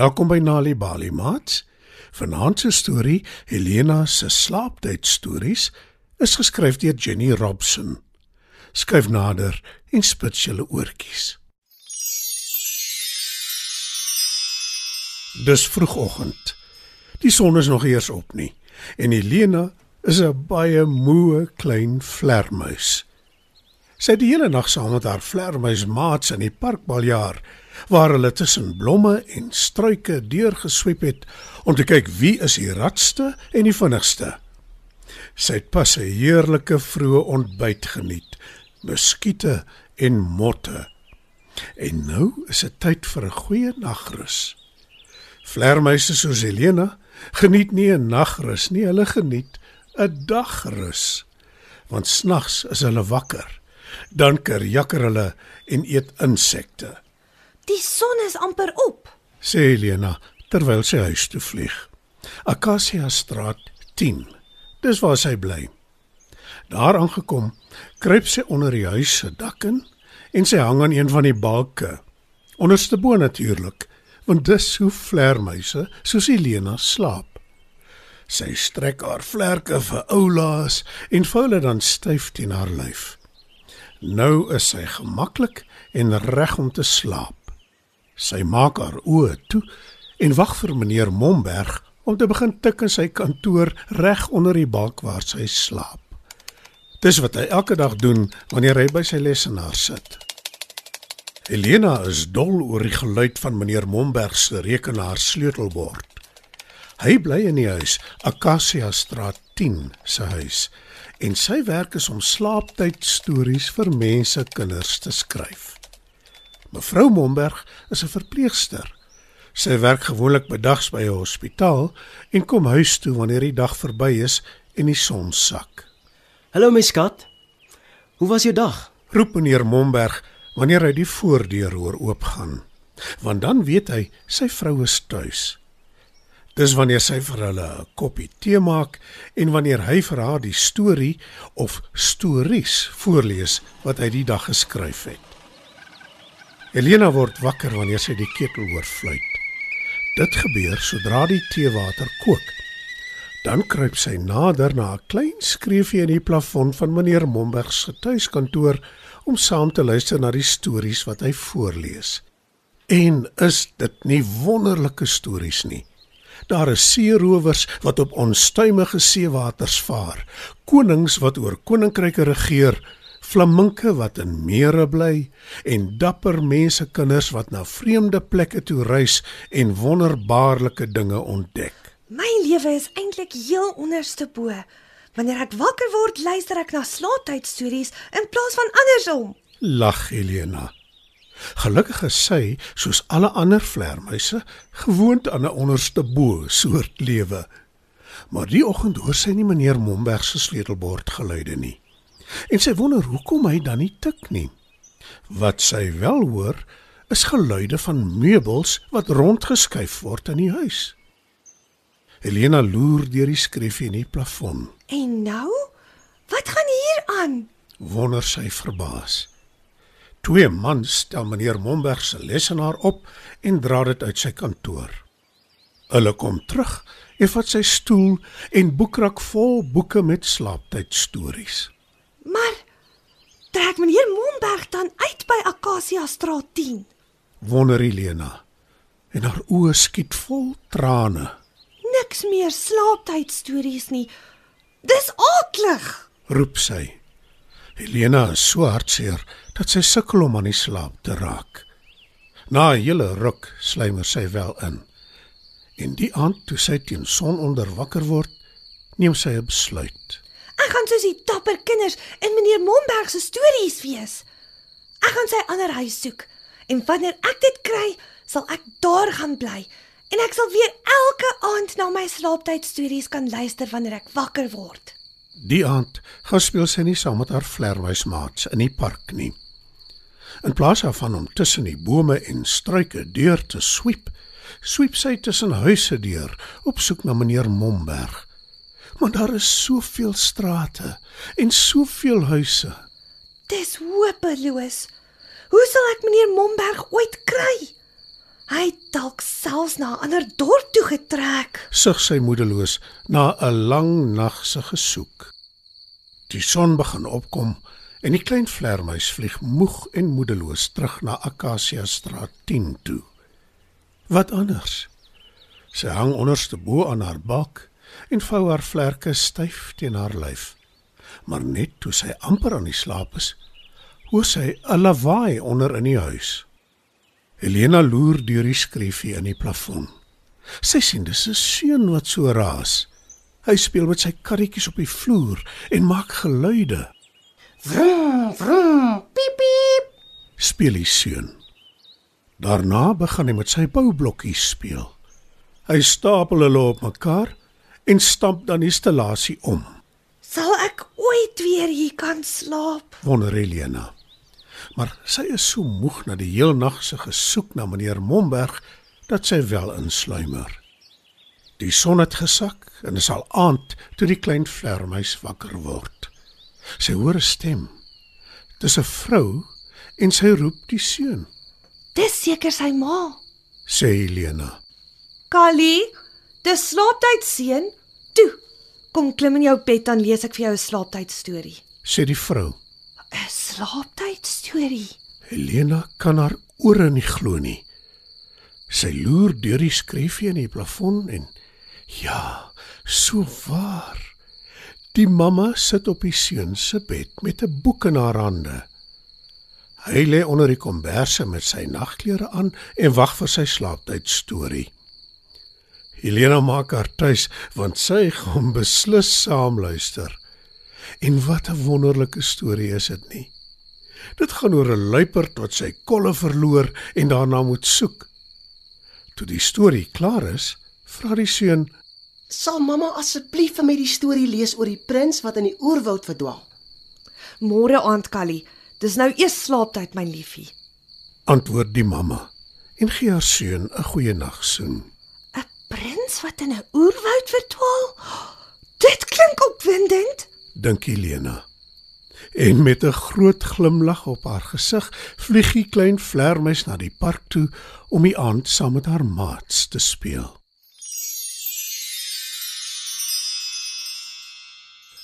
Welkom by Nali Bali Mats. Vanaand se storie, Helena se slaaptyd stories, is geskryf deur Jenny Robson. Skryf nader en spits julle oortjies. Dis vroegoggend. Die son is nog eers op nie en Helena is 'n baie moe klein vlermuis. Sy het die hele nag saam met haar vlermuismaats in die park baljaar waar hulle tussen blomme en struike deurgesweep het om te kyk wie is die ratste en die vinnigste. Sy het pas 'n heerlike vroeë ontbyt geniet, muskiete en motte. En nou is dit tyd vir 'n goeie nagrus. Vlermuise soos Helena geniet nie 'n nagrus nie, hulle geniet 'n dagrus. Want snags is hulle wakker. Dan kerjakker hulle en eet insekte. Die son is amper op. sê Helena terwyl sy huis toe vlieg. Acacia straat 10. Dis waar sy bly. Daar aangekom, kruip sy onder die huis se dak in en sy hang aan een van die balke. Onderste bo natuurlik, want dis hoe vlermuise soos Helena slaap. Sy strek haar vlerke vir oulaas en vou hulle dan styf teen haar lyf. Nou is sy gemaklik en reg om te slaap. Sy maak haar oë toe en wag vir meneer Momberg om te begin tik in sy kantoor reg onder die balk waar sy slaap. Dis wat hy elke dag doen wanneer hy by sy lesenaar sit. Helena is dol oor die geluid van meneer Momberg se rekenaar sleutelbord. Hy bly in die huis, Acacia straat 10 se huis, en sy werk is om slaaptyd stories vir mense kinders te skryf. Mevrou Momberg is 'n verpleegster. Sy werk gewoonlik bedags by 'n hospitaal en kom huis toe wanneer die dag verby is en die son sak. Hallo my skat. Hoe was jou dag? Roep meneer Momberg wanneer hy die voordeur hoor oopgaan. Want dan weet hy sy vrou is tuis. Dis wanneer sy vir hulle 'n koppie tee maak en wanneer hy vir haar die storie of stories voorlees wat hy die dag geskryf het. Elena word wakker wanneer sy die ketel hoor fluit. Dit gebeur sodra die teewater kook. Dan kruip sy nader na 'n klein skreefie in die plafon van meneer Momberg se tuiskantoor om saam te luister na die stories wat hy voorlees. En is dit nie wonderlike stories nie? Daar is seerowers wat op onstuimige seewaters vaar, konings wat oor koninkryke regeer, flaminke wat in mere bly en dapper mense kinders wat na vreemde plekke toe reis en wonderbaarlike dinge ontdek. My lewe is eintlik heel onderste bo. Wanneer ek wakker word, luister ek na slaaptyd stories in plaas van andersom. Lag Helena. Gelukkig is sy, soos alle ander vlermuise, gewoond aan 'n onderste bo soort lewe. Maar die oggend hoor sy nie meneer Momberg se sleutelbord geluide nie en sy wonder hoekom hy dan nie tik nie. Wat sy wel hoor, is geluide van meubels wat rondgeskuif word in die huis. Helena loer deur die skreefie in die plafon. En nou? Wat gaan hier aan? Wonder sy verbaas. Twee mans stel meneer Momberg se lesenaar op en dra dit uit sy kantoor. Hulle kom terug en vat sy stoel en boekrak vol boeke met slaaptydstories. Maar trek meneer Momberg dan uit by Acacia straat 10? Wonder Helena. En haar oë skiet vol trane. Niks meer slaaptyd stories nie. Dis aaklig, roep sy. Helena is so hartseer dat sy sukkel om aan die slaap te raak. Na 'n hele ruk slymer sy wel in. En die aand toe sy teen sononder wakker word, neem sy 'n besluit. Ek gaan soos die dapper kinders in meneer Momberg se stories wees. Ek gaan sy ander huis soek en wanneer ek dit kry, sal ek daar gaan bly en ek sal weer elke aand na my slaaptyd stories kan luister wanneer ek wakker word. Die aand gaan speel sy nie saam met haar vlermuismaats in die park nie. In plaas daarvan om tussen die bome en struike deur te sweep, sweep sy tussen huise deur op soek na meneer Momberg want daar is soveel strate en soveel huise. Dis hopeloos. Hoe sal ek meneer Momberg ooit kry? Hy dalk selfs na 'n ander dorp toe getrek. Sug sy moedeloos na 'n lang nag se gesoek. Die son begin opkom en die klein vlermuis vlieg moeg en moedeloos terug na Acacia Straat 10 toe. Wat anders? Sy hang onderste bo aan haar bak en vou haar vlerke styf teen haar lyf. Maar net toe sy amper aan die slaap is, hoor sy 'n lawaai onder in die huis. Helena loer deur die skreefie in die plafon. Sy sien dis 'n seun wat so raas. Hy speel met sy karretjies op die vloer en maak geluide. Vroom, vroom, piep piep. Speel die seun. Daarna begin hy met sy boublokkies speel. Hy stapel hulle op mekaar en stamp dan die stellasie om. Sal ek ooit weer hier kan slaap? Wonder Helena. Maar sy is so moeg na die heel nag se gesoek na meneer Momberg dat sy wel insluimer. Die son het gesak en dit is al aand toe die klein vlermuis wakker word. Sy hoor 'n stem. Dis 'n vrou en sy roep die seun, Dis seker sy ma. sê Helena. Kali, dis slaaptyd seun. Toe, kom klim in jou bed dan lees ek vir jou 'n slaaptyd storie. Sê die vrou. Slaaptyd storie. Helena kan haar ore nie glo nie. Sy loer deur die skreefie in die plafon en ja, so waar. Die mamma sit op die seun se bed met 'n boek in haar hande. Hy lê onder die komberse met sy nagklere aan en wag vir sy slaaptyd storie. Helena maak haar tuis want sy gaan beslis saam luister. En wat 'n wonderlike storie is dit nie? Dit gaan oor 'n luiperd wat sy kolle verloor en daarna moet soek. Toe die storie klaar is, vra die seun: Sal mamma asseblief vir my die storie lees oor die prins wat in die oerwoud verdwaal? Môre aand Kali. Dis nou eers slaaptyd my liefie. antwoord die mamma en gee haar seun 'n goeie nag soen. 'n Prins wat in 'n oerwoud verdwaal? Dit klink opwindend. Dink Helena. En met 'n groot glimlag op haar gesig, vlieg die klein vlermuis na die park toe om die aand saam met haar maats te speel.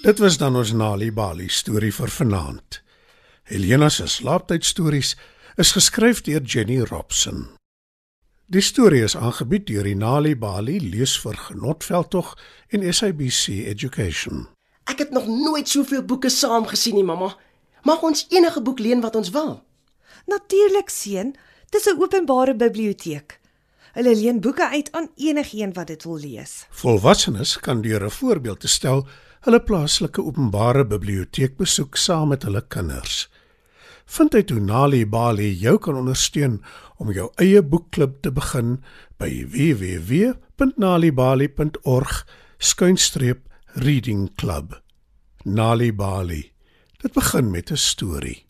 Dit was dan ons Nali Bali storie vir vanaand. Helena se slaaptydstories is geskryf deur Jenny Robson. Die storie is aangebied deur die Nali Bali lees vir Genotveldtog en SABC Education. Ek het nog nooit soveel boeke saam gesien nie, mamma. Mag ons enige boek leen wat ons wil? Natuurlik seun, dis 'n openbare biblioteek. Hulle leen boeke uit aan enigiemand wat dit wil lees. Volwassenes kan deur 'n voorbeeld te stel hulle plaaslike openbare biblioteek besoek saam met hulle kinders. Vind uit hoe Nali Bali jou kan ondersteun om jou eie boekklub te begin by www.nalibali.org skuinstreep reading club. Nali Bali. Dit begin met 'n storie.